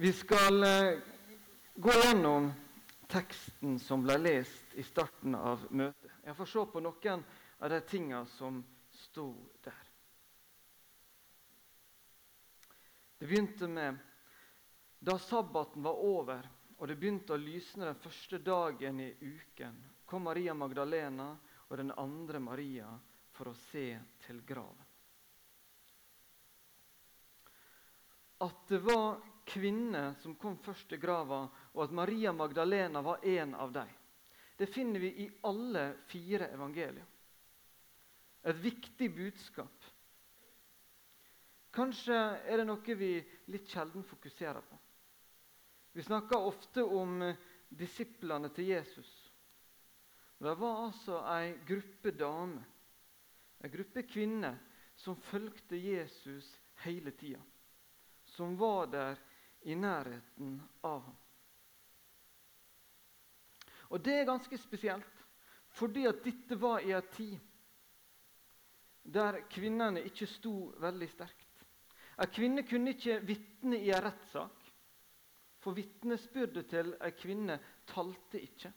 Vi skal eh, gå gjennom teksten som ble lest i starten av møtet. Jeg får se på noen av de tingene som sto der. Det begynte med da sabbaten var over og det begynte å lysne den første dagen i uken, kom Maria Magdalena og den andre Maria for å se til graven. At det var kvinner som kom først til grava, og at Maria Magdalena var en av dem, det finner vi i alle fire evangelier. Et viktig budskap. Kanskje er det noe vi litt sjelden fokuserer på. Vi snakker ofte om eh, disiplene til Jesus. Det var altså ei gruppe damer, ei gruppe kvinner, som fulgte Jesus hele tida. Som var der i nærheten av ham. Og Det er ganske spesielt, fordi at dette var i en tid der kvinnene ikke sto veldig sterkt. En kvinne kunne ikke vitne i en rettssak. For vitnesbyrdet til ei kvinne talte ikke.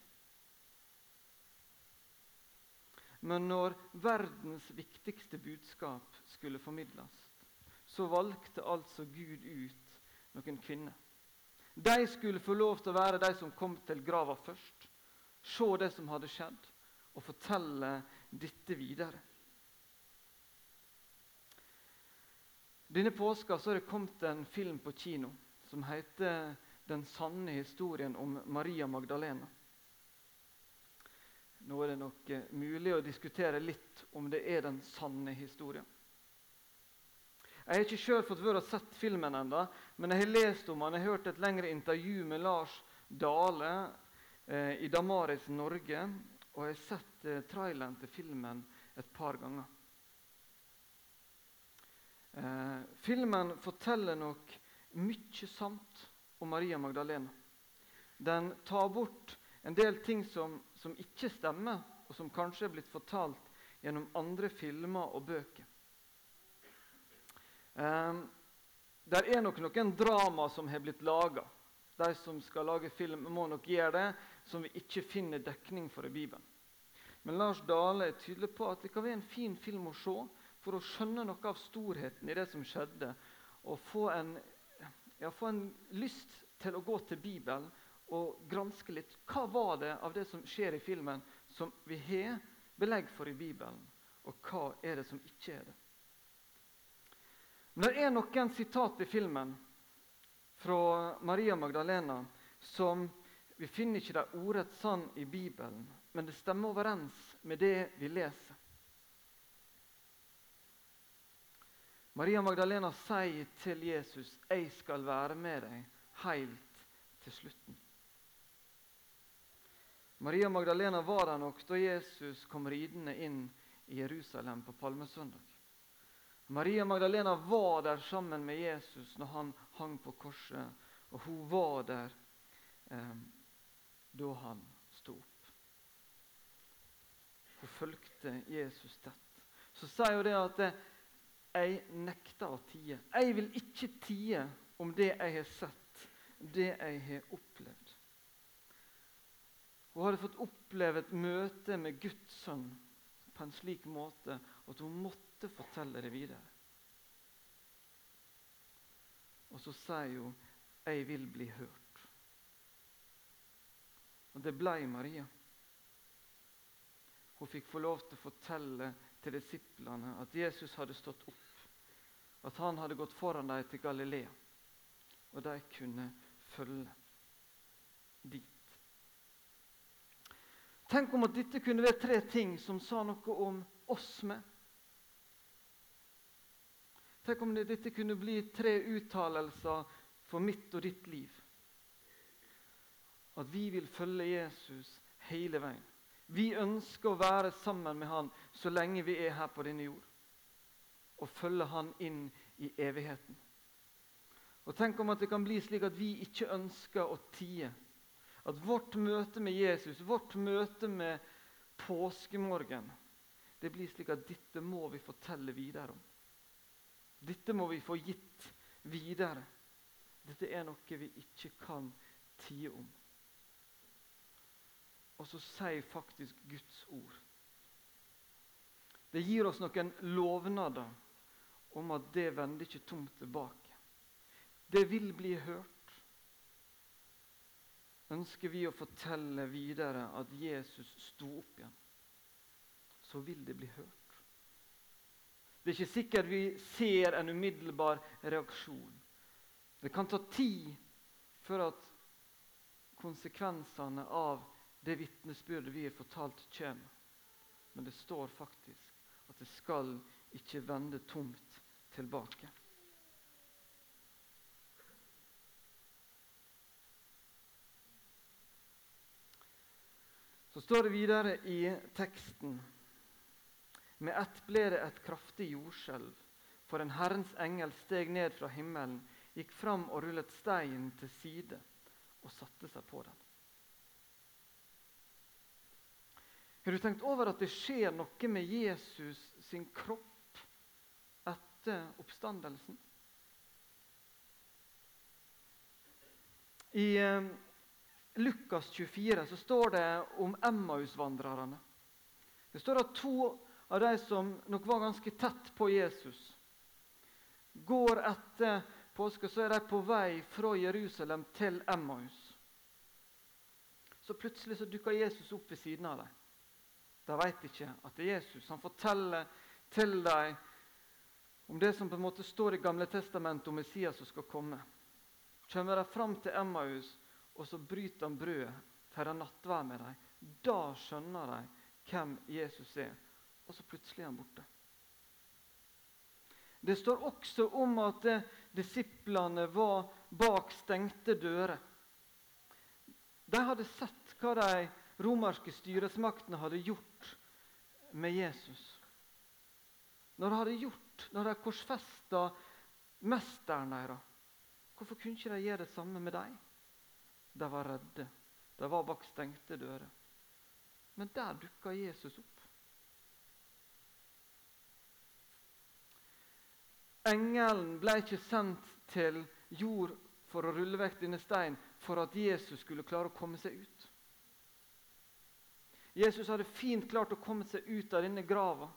Men når verdens viktigste budskap skulle formidles, så valgte altså Gud ut noen kvinner. De skulle få lov til å være de som kom til grava først, se det som hadde skjedd, og fortelle dette videre. Denne påska så har det kommet en film på kino som heter den sanne historien om Maria Magdalena. Nå er det nok eh, mulig å diskutere litt om det er den sanne historien. Jeg har ikke selv fått vært og sett filmen ennå, men jeg har lest om han. Jeg har hørt et lengre intervju med Lars Dale eh, i Damaris Norge. Og jeg har sett eh, traileren til filmen et par ganger. Eh, filmen forteller nok mye sant om Maria Magdalena. Den tar bort en del ting som, som ikke stemmer, og som kanskje er blitt fortalt gjennom andre filmer og bøker. Um, der er nok noen drama som har blitt laga. De som skal lage film, må nok gjøre det, som vi ikke finner dekning for i Bibelen. Men Lars Dale er tydelig på at det kan være en fin film å se for å skjønne noe av storheten i det som skjedde, og få en ja, få en lyst til å gå til Bibelen og granske litt. Hva var det av det som skjer i filmen, som vi har belegg for i Bibelen? Og hva er det som ikke er det? Men det er noen sitat i filmen fra Maria Magdalena som vi finner ikke det ordrett sann i Bibelen, men det stemmer overens med det vi leser. Maria Magdalena sier til Jesus, 'Jeg skal være med deg helt til slutten'. Maria Magdalena var der nok da Jesus kom ridende inn i Jerusalem på palmesøndag. Maria Magdalena var der sammen med Jesus når han hang på korset, og hun var der eh, da han sto opp. Hun fulgte Jesus tett. Så sier hun det at jeg nekter å tie. Jeg vil ikke tie om det jeg har sett, det jeg har opplevd. Hun hadde fått oppleve et møte med Guds sønn på en slik måte at hun måtte fortelle det videre. Og så sier hun 'Jeg vil bli hørt'. Og det ble Maria. Hun fikk få lov til å fortelle til disiplene at Jesus hadde stått opp. At han hadde gått foran dem til Galilea, og de kunne følge dit. Tenk om at dette kunne være tre ting som sa noe om oss med. Tenk om dette kunne bli tre uttalelser for mitt og ditt liv. At vi vil følge Jesus hele veien. Vi ønsker å være sammen med han så lenge vi er her på denne jord. Og følge han inn i evigheten. Og Tenk om at det kan bli slik at vi ikke ønsker å tie. At vårt møte med Jesus, vårt møte med påskemorgen, det blir slik at dette må vi fortelle videre om. Dette må vi få gitt videre. dette er noe vi ikke kan tie om. Og så sier faktisk Guds ord. Det gir oss noen lovnader om at det vender ikke tomt tilbake. Det vil bli hørt. Ønsker vi å fortelle videre at Jesus sto opp igjen, så vil det bli hørt. Det er ikke sikkert vi ser en umiddelbar reaksjon. Det kan ta tid før at konsekvensene av det vitnesbyrdet vi har fortalt, kommer. Men det står faktisk at det skal ikke vende tomt tilbake. Så står det videre i teksten med ett ble det et kraftig jordskjelv, for en Herrens engel steg ned fra himmelen, gikk fram og rullet steinen til side og satte seg på den. Har du tenkt over at det skjer noe med Jesus sin kropp etter oppstandelsen? I eh, Lukas 24 så står det om Emmausvandrerne. Det står at to av de som nok var ganske tett på Jesus. Går etter påske, så er de på vei fra Jerusalem til Emmaus. Så plutselig så dukker Jesus opp ved siden av dem. De vet ikke at det er Jesus. Han forteller til dem om det som på en måte står i Gamle testamentet om Messias som skal komme. Kommer de fram til Emmaus, og så bryter han brødet, feirer nattverd med dem. Da skjønner de hvem Jesus er og så plutselig er han borte. Det står også om at eh, disiplene var bak stengte dører. De hadde sett hva de romerske styresmaktene hadde gjort med Jesus. Når de hadde gjort, når de korsfesta mesteren deres, hvorfor kunne ikke de gjøre det samme med dem? De var redde. De var bak stengte dører. Men der dukka Jesus opp. Engelen ble ikke sendt til jord for å rulle vekk denne steinen for at Jesus skulle klare å komme seg ut. Jesus hadde fint klart å komme seg ut av denne grava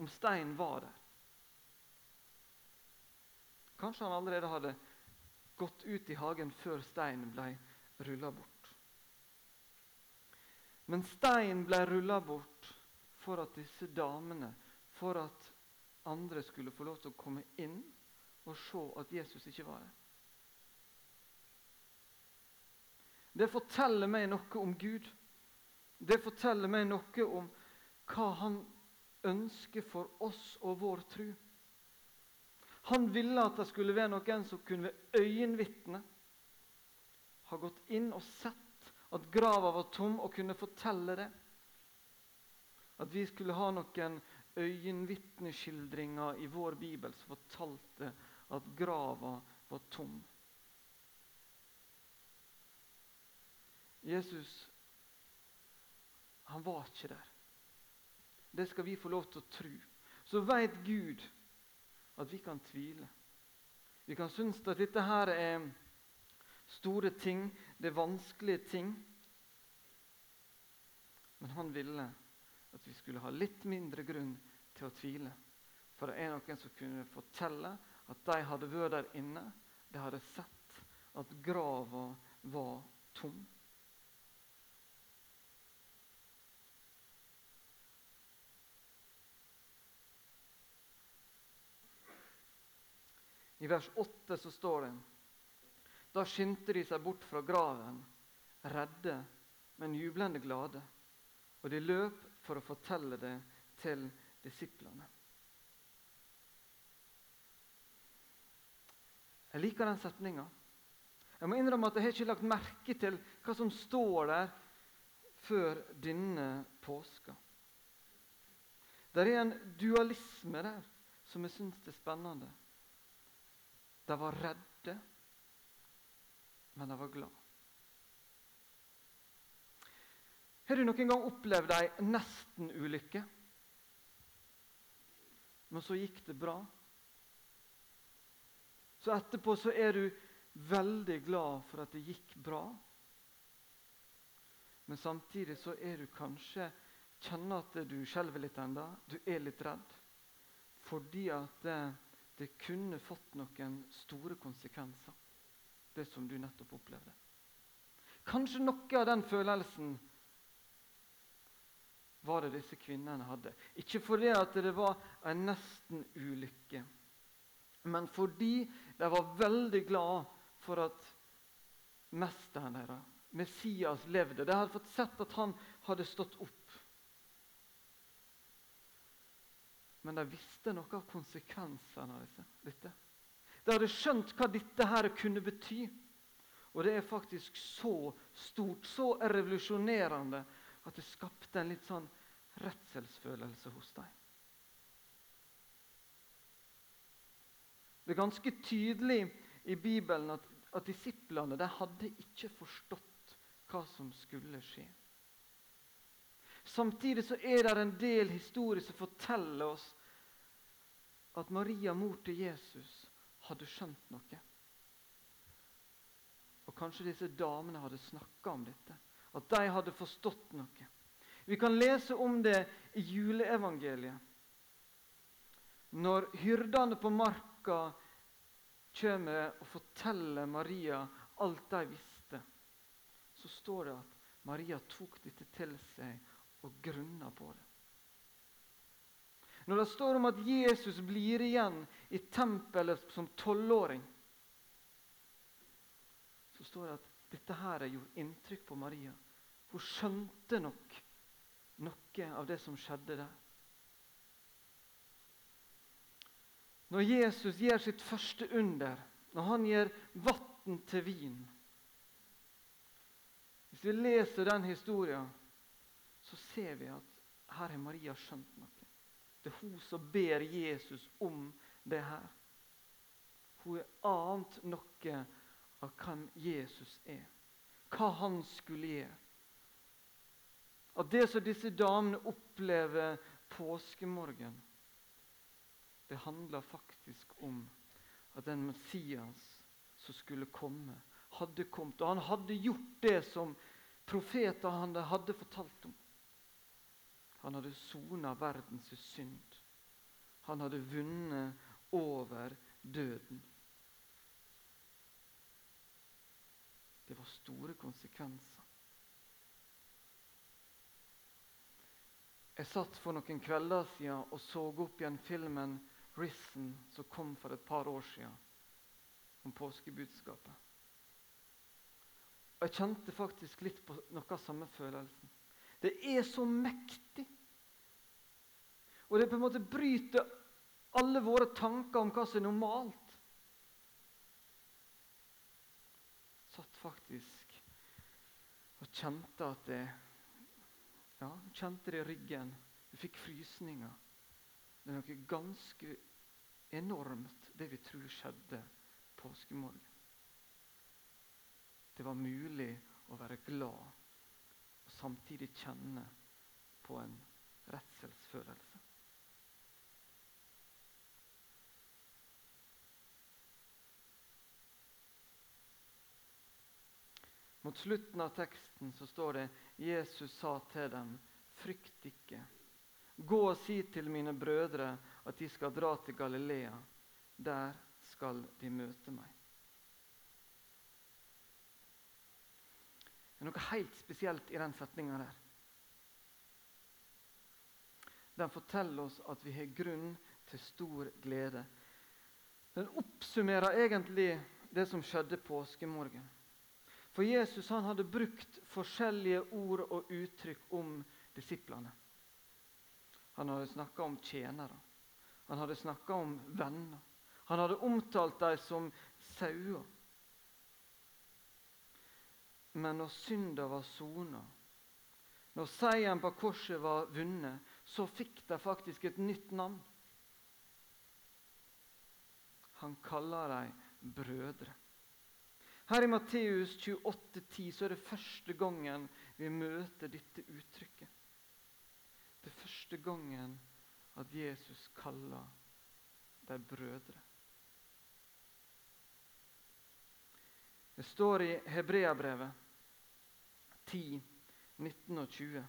om steinen var der. Kanskje han allerede hadde gått ut i hagen før steinen ble rulla bort. Men steinen ble rulla bort for at disse damene, for at andre skulle få lov til å komme inn og se at Jesus ikke var der. Det forteller meg noe om Gud. Det forteller meg noe om hva han ønsker for oss og vår tro. Han ville at det skulle være noen som kunne ved øyenvitne ha gått inn og sett at grava var tom, og kunne fortelle det. At vi skulle ha noen øyenvitneskildringer i vår bibel som fortalte at grava var tom. Jesus han var ikke der. Det skal vi få lov til å tro. Så veit Gud at vi kan tvile. Vi kan synes at dette her er store ting, det er vanskelige ting. Men han ville at vi skulle ha litt mindre grunn til å tvile. For det er noen som kunne fortelle at de hadde vært der inne. De hadde sett at grava var tom. I vers 8 så står det Da skyndte de seg bort fra graven, redde, men jublende glade. Og de løp for å fortelle det til disiplene. Jeg liker den setninga. Jeg må innrømme at jeg har ikke lagt merke til hva som står der før denne påska. Det er en dualisme der som jeg syns er spennende. De var redde, men de var glad. Har du noen gang opplevd ei nesten-ulykke? Men så gikk det bra. Så etterpå så er du veldig glad for at det gikk bra. Men samtidig så er du kanskje kjenner at du skjelver litt ennå. Du er litt redd. Fordi at det, det kunne fått noen store konsekvenser, det som du nettopp opplevde. Kanskje noe av den følelsen var det disse kvinnene hadde. Ikke fordi at det var en nesten-ulykke, men fordi de var veldig glad for at mesteren deres, Messias, levde. De hadde fått sett at han hadde stått opp. Men de visste noe av konsekvensene av dette. De hadde skjønt hva dette her kunne bety. Og det er faktisk så stort, så revolusjonerende, at det skapte en litt sånn redselsfølelse hos dem. Det er ganske tydelig i Bibelen at, at disiplene de hadde ikke forstått hva som skulle skje. Samtidig så er det en del historier som forteller oss at Maria, mor til Jesus, hadde skjønt noe. Og kanskje disse damene hadde snakka om dette. At de hadde forstått noe. Vi kan lese om det i juleevangeliet. Når hyrdene på marka kommer og forteller Maria alt de visste, så står det at Maria tok dette til seg og grunna på det. Når det står om at Jesus blir igjen i tempelet som tolvåring, så står det at dette her gjorde inntrykk på Maria. Hun skjønte nok noe av det som skjedde der. Når Jesus gjør sitt første under, når han gjør vann til vin Hvis vi leser den historien, så ser vi at her har Maria skjønt noe. Det er hun som ber Jesus om det her. Hun har ant noe av hvem Jesus er, hva han skulle gjøre. At det som disse damene opplever påskemorgen, det handler faktisk om at den Messias som skulle komme, hadde kommet. Og han hadde gjort det som profetene hadde fortalt om. Han hadde sona verdens synd. Han hadde vunnet over døden. Det var store konsekvenser. Jeg satt for noen kvelder siden og så opp igjen filmen Risen som kom for et par år siden, om påskebudskapet. Og Jeg kjente faktisk litt på noe av samme følelsen. Det er så mektig. Og det på en måte bryter alle våre tanker om hva som er normalt. Jeg Satt faktisk og kjente at det Ja, kjente det i ryggen. Du fikk frysninger. Det er noe ganske enormt, det vi tror skjedde påskemorgen. Det var mulig å være glad og samtidig kjenne på en redselsfølelse. Mot slutten av teksten så står det Jesus sa til dem, frykt ikke. Gå og si til mine brødre at de skal dra til Galilea. Der skal de møte meg. Det er noe helt spesielt i den setninga der. Den forteller oss at vi har grunn til stor glede. Den oppsummerer egentlig det som skjedde påskemorgen. For Jesus han hadde brukt forskjellige ord og uttrykk om disiplene. Han hadde snakka om tjenere. Han hadde snakka om venner. Han hadde omtalt dem som sauer. Men når synda var sona, når seieren på korset var vunnet, så fikk de faktisk et nytt navn. Han kaller dem brødre. Her i Matteus 28, 10, så er det første gangen vi møter dette uttrykket. Det er første gangen at Jesus kaller dem brødre. Det står i Hebreabrevet 10, 19 og 20.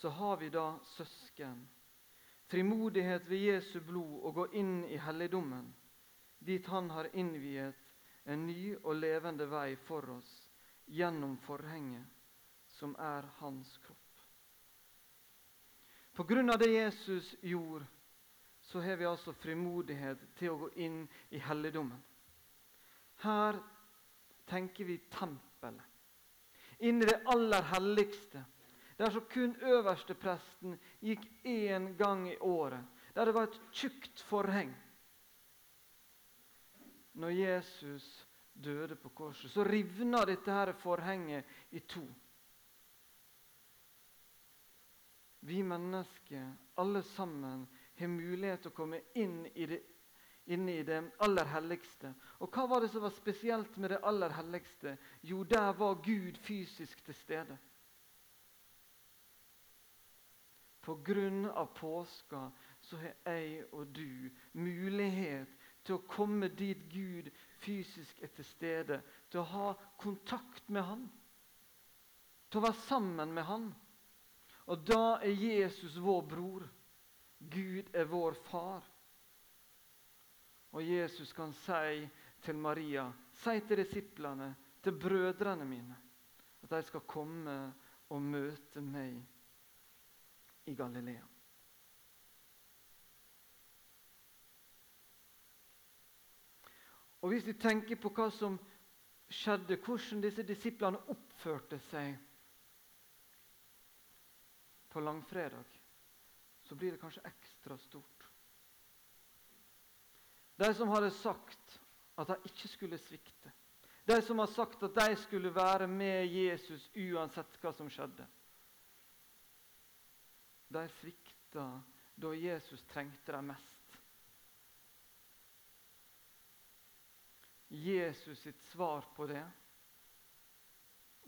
Så har vi da søsken, frimodighet ved Jesu blod og gå inn i helligdommen, dit Han har innviet en ny og levende vei for oss gjennom forhenget, som er Hans kropp. På grunn av det Jesus gjorde, så har vi altså frimodighet til å gå inn i helligdommen. Her tenker vi tempelet. Inn i det aller helligste. Der som kun øverstepresten gikk én gang i året. Der det var et tjukt forheng. Når Jesus døde på korset, så rivna dette her forhenget i to. Vi mennesker, alle sammen, har mulighet til å komme inn i det, inn i det aller helligste. Og hva var det som var spesielt med det aller helligste? Jo, der var Gud fysisk til stede. På grunn av påska så har jeg og du mulighet til å komme dit Gud fysisk er til stede. Til å ha kontakt med Han. Til å være sammen med Han. Og da er Jesus vår bror. Gud er vår far. Og Jesus kan si til Maria, si til disiplene, til brødrene mine, at de skal komme og møte meg i Galilea. Og Hvis vi tenker på hva som skjedde, hvordan disse disiplene oppførte seg på langfredag, så blir det kanskje ekstra stort. De som hadde sagt at de ikke skulle svikte. De som har sagt at de skulle være med Jesus uansett hva som skjedde. De svikta da Jesus trengte dem mest. Jesus sitt svar på det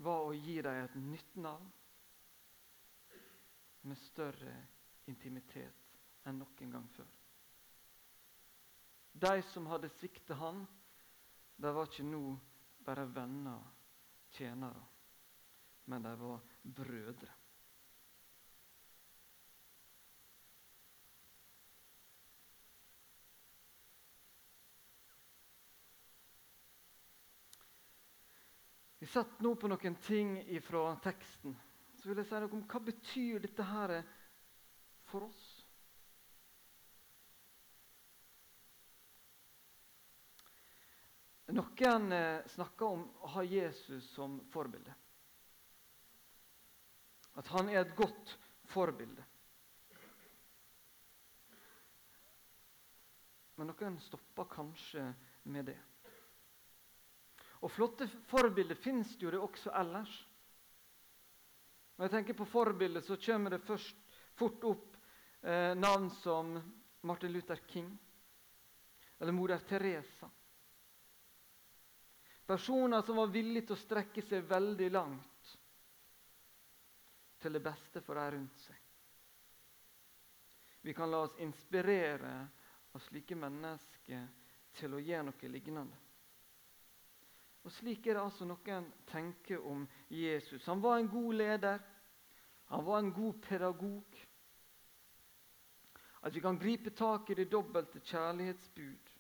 var å gi dem et nytt navn med større intimitet enn noen gang før. De som hadde sviktet han, de var ikke nå bare venner, tjenere, men de var brødre. Vi satt nå på noen ting fra teksten så vil jeg si noe om hva betyr dette her for oss. Noen eh, snakker om å ha Jesus som forbilde. At han er et godt forbilde. Men noen stopper kanskje med det. Og flotte forbilder fins jo det også ellers. Når jeg tenker på forbilder, så kommer det først fort opp eh, navn som Martin Luther King eller moder Teresa. Personer som var villige til å strekke seg veldig langt til det beste for de rundt seg. Vi kan la oss inspirere av slike mennesker til å gjøre noe lignende. Og Slik er det altså noen tenker om Jesus. Han var en god leder. Han var en god pedagog. At vi kan gripe tak i det dobbelte kjærlighetsbud.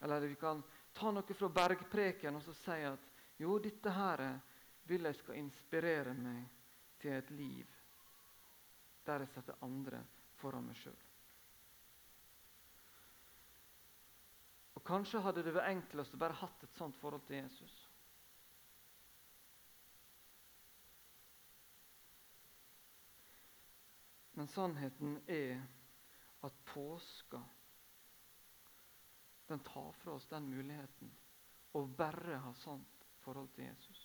Eller vi kan ta noe fra bergpreken og så si at jo, dette her vil jeg skal inspirere meg til et liv der jeg setter andre foran meg sjøl. Kanskje hadde det vært enklest å bare hatt et sånt forhold til Jesus. Men sannheten er at påska den tar fra oss den muligheten å bare ha sånt forhold til Jesus.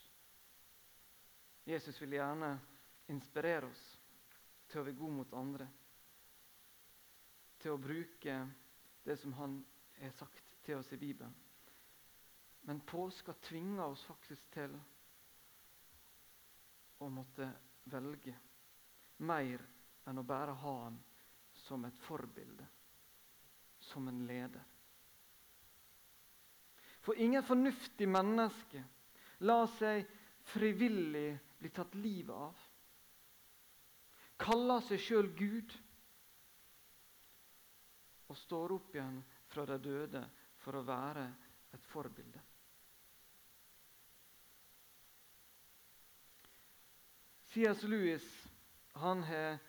Jesus vil gjerne inspirere oss til å være god mot andre. Til å bruke det som han har sagt til oss i Bibelen. Men påska tvinger oss faktisk til å måtte velge mer enn å bare ha han som et forbilde, som en leder. For ingen fornuftig menneske lar seg frivillig bli tatt livet av. Kaller seg sjøl Gud og står opp igjen fra de døde for å være et forbilde. C.S. Lewis han har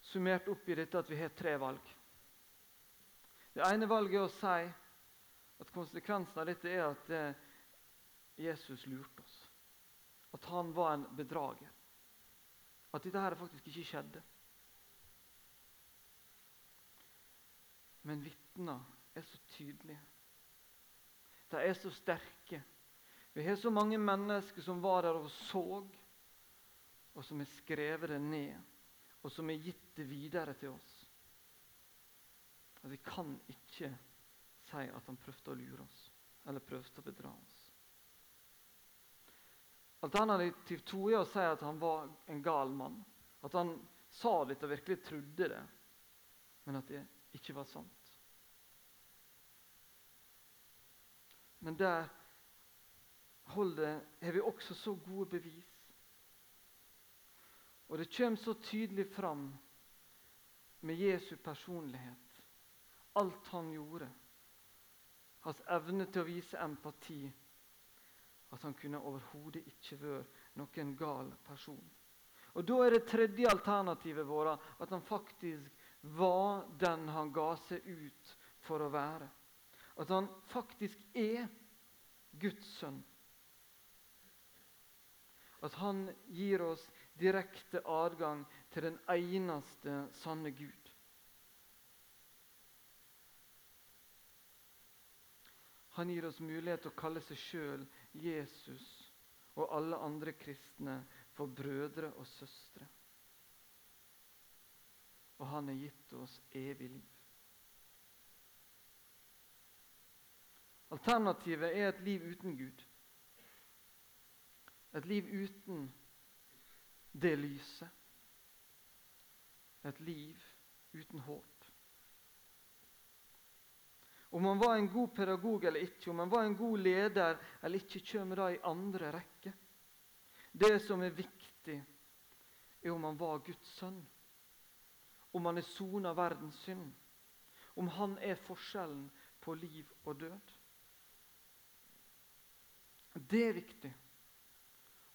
summert opp i dette at vi har tre valg. Det ene valget er å si at konsekvensen av dette er at eh, Jesus lurte oss. At han var en bedrager. At dette her faktisk ikke skjedde. Men vitner er så tydelige. De er så sterke. Vi har så mange mennesker som var der og så, og som har skrevet det ned, og som har gitt det videre til oss. Vi kan ikke si at han prøvde å lure oss eller prøvde å bedra oss. Alternativ to er å si at han var en gal mann. At han sa dette og virkelig trodde det, men at det ikke var sant. Men der holdet har vi også så gode bevis. Og det kommer så tydelig fram med Jesu personlighet alt han gjorde. Hans evne til å vise empati. At han kunne overhodet ikke vært noen gal person. Og Da er det tredje alternativet vårt at han faktisk var den han ga seg ut for å være. At han faktisk er Guds sønn. At han gir oss direkte adgang til den eneste sanne Gud. Han gir oss mulighet til å kalle seg sjøl Jesus og alle andre kristne for brødre og søstre. Og han har gitt oss evig liv. Alternativet er et liv uten Gud. Et liv uten det lyset. Et liv uten håp. Om han var en god pedagog eller ikke, om han var en god leder eller ikke, kommer da i andre rekke. Det som er viktig, er om han var Guds sønn. Om han er sona verdens synd. Om han er forskjellen på liv og død. Det er viktig.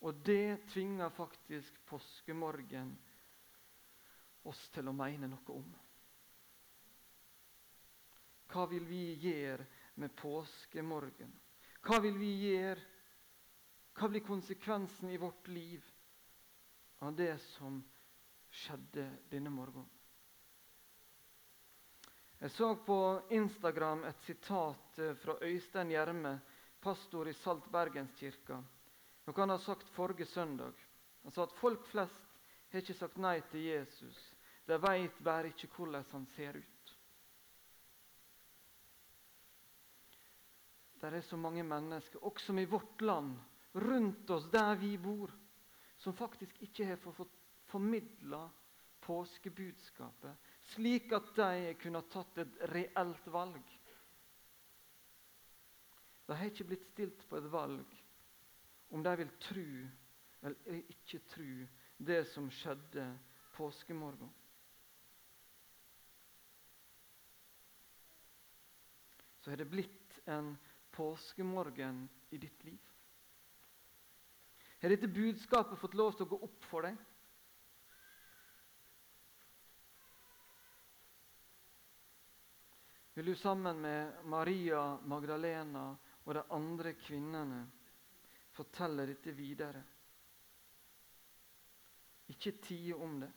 Og det tvinger faktisk påskemorgen oss til å mene noe om. Hva vil vi gjøre med påskemorgen? Hva vil vi gjøre? Hva blir konsekvensen i vårt liv av det som skjedde denne morgenen? Jeg så på Instagram et sitat eh, fra Øystein Gjerme, pastor i Salt Bergenskirka. Noe han har sagt forrige søndag. Han sa at folk flest har ikke sagt nei til Jesus. De veit bare ikke hvordan han ser ut. Det er så mange mennesker, også i vårt land, rundt oss der vi bor, som faktisk ikke har fått formidla påskebudskapet, slik at de kunne tatt et reelt valg. De har ikke blitt stilt på et valg om de vil tro eller ikke tro det som skjedde påskemorgen. Så har det blitt en påskemorgen i ditt liv? Har dette budskapet fått lov til å gå opp for deg? Vil du sammen med Maria Magdalena og de andre kvinnene forteller dette videre? Ikke tie om det.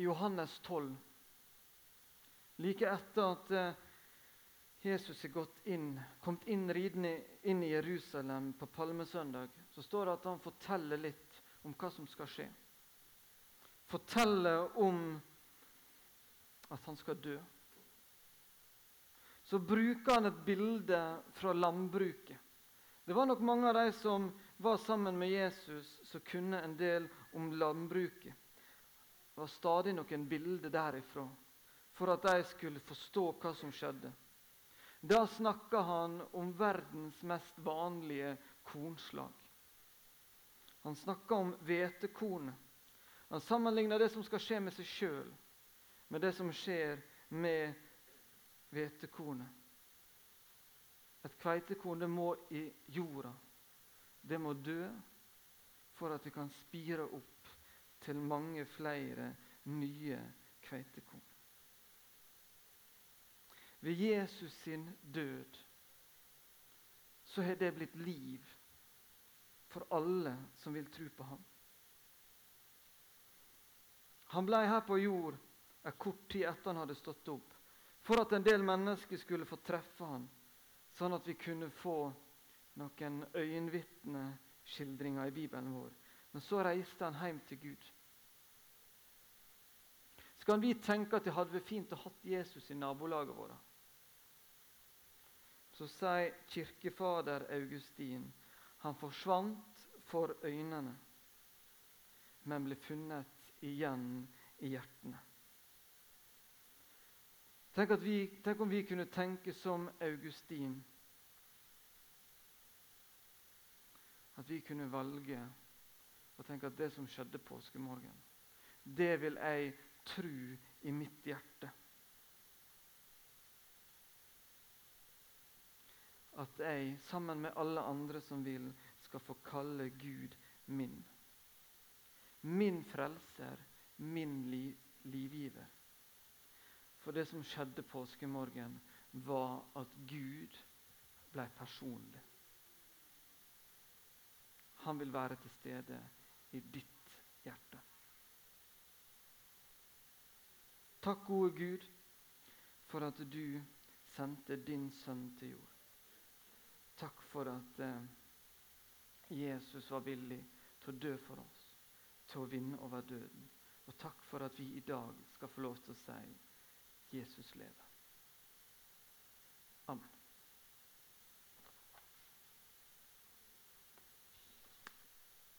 i Johannes 12, like etter at eh, Jesus er gått inn, kommet inn ridende inn i Jerusalem på palmesøndag, så står det at han forteller litt om hva som skal skje. Forteller om at han skal dø. Så bruker han et bilde fra landbruket. Det var nok mange av de som var sammen med Jesus, som kunne en del om landbruket. Det var stadig noen bilder derifra for at de skulle forstå hva som skjedde. Da snakka han om verdens mest vanlige kornslag. Han snakka om hvetekornet. Han sammenligner det som skal skje med seg sjøl, med det som skjer med hvetekornet. Et kveitekorn det må i jorda. Det må dø for at vi kan spire opp til mange flere nye kveitekorn. Ved Jesus sin død så har det blitt liv for alle som vil tro på ham. Han ble her på jord en kort tid etter han hadde stått opp, for at en del mennesker skulle få treffe han, sånn at vi kunne få noen øyenvitneskildringer i Bibelen vår. Men så reiste han hjem til Gud. Skal vi tenke at det hadde vært fint å ha Jesus i nabolaget vårt? Så sier kirkefader Augustin han forsvant for øynene, men ble funnet igjen i hjertene. Tenk, vi, tenk om vi kunne tenke som Augustin. At vi kunne velge å tenke at det som skjedde påskemorgen, det vil jeg tro i mitt hjerte. At jeg, sammen med alle andre som vil, skal få kalle Gud min. Min frelser, min liv, livgiver. For det som skjedde påskemorgen, var at Gud ble personlig. Han vil være til stede i ditt hjerte. Takk, gode Gud, for at du sendte din sønn til jord. Takk for at eh, Jesus var villig til å dø for oss, til å vinne over døden. Og takk for at vi i dag skal få lov til å si Jesus lever.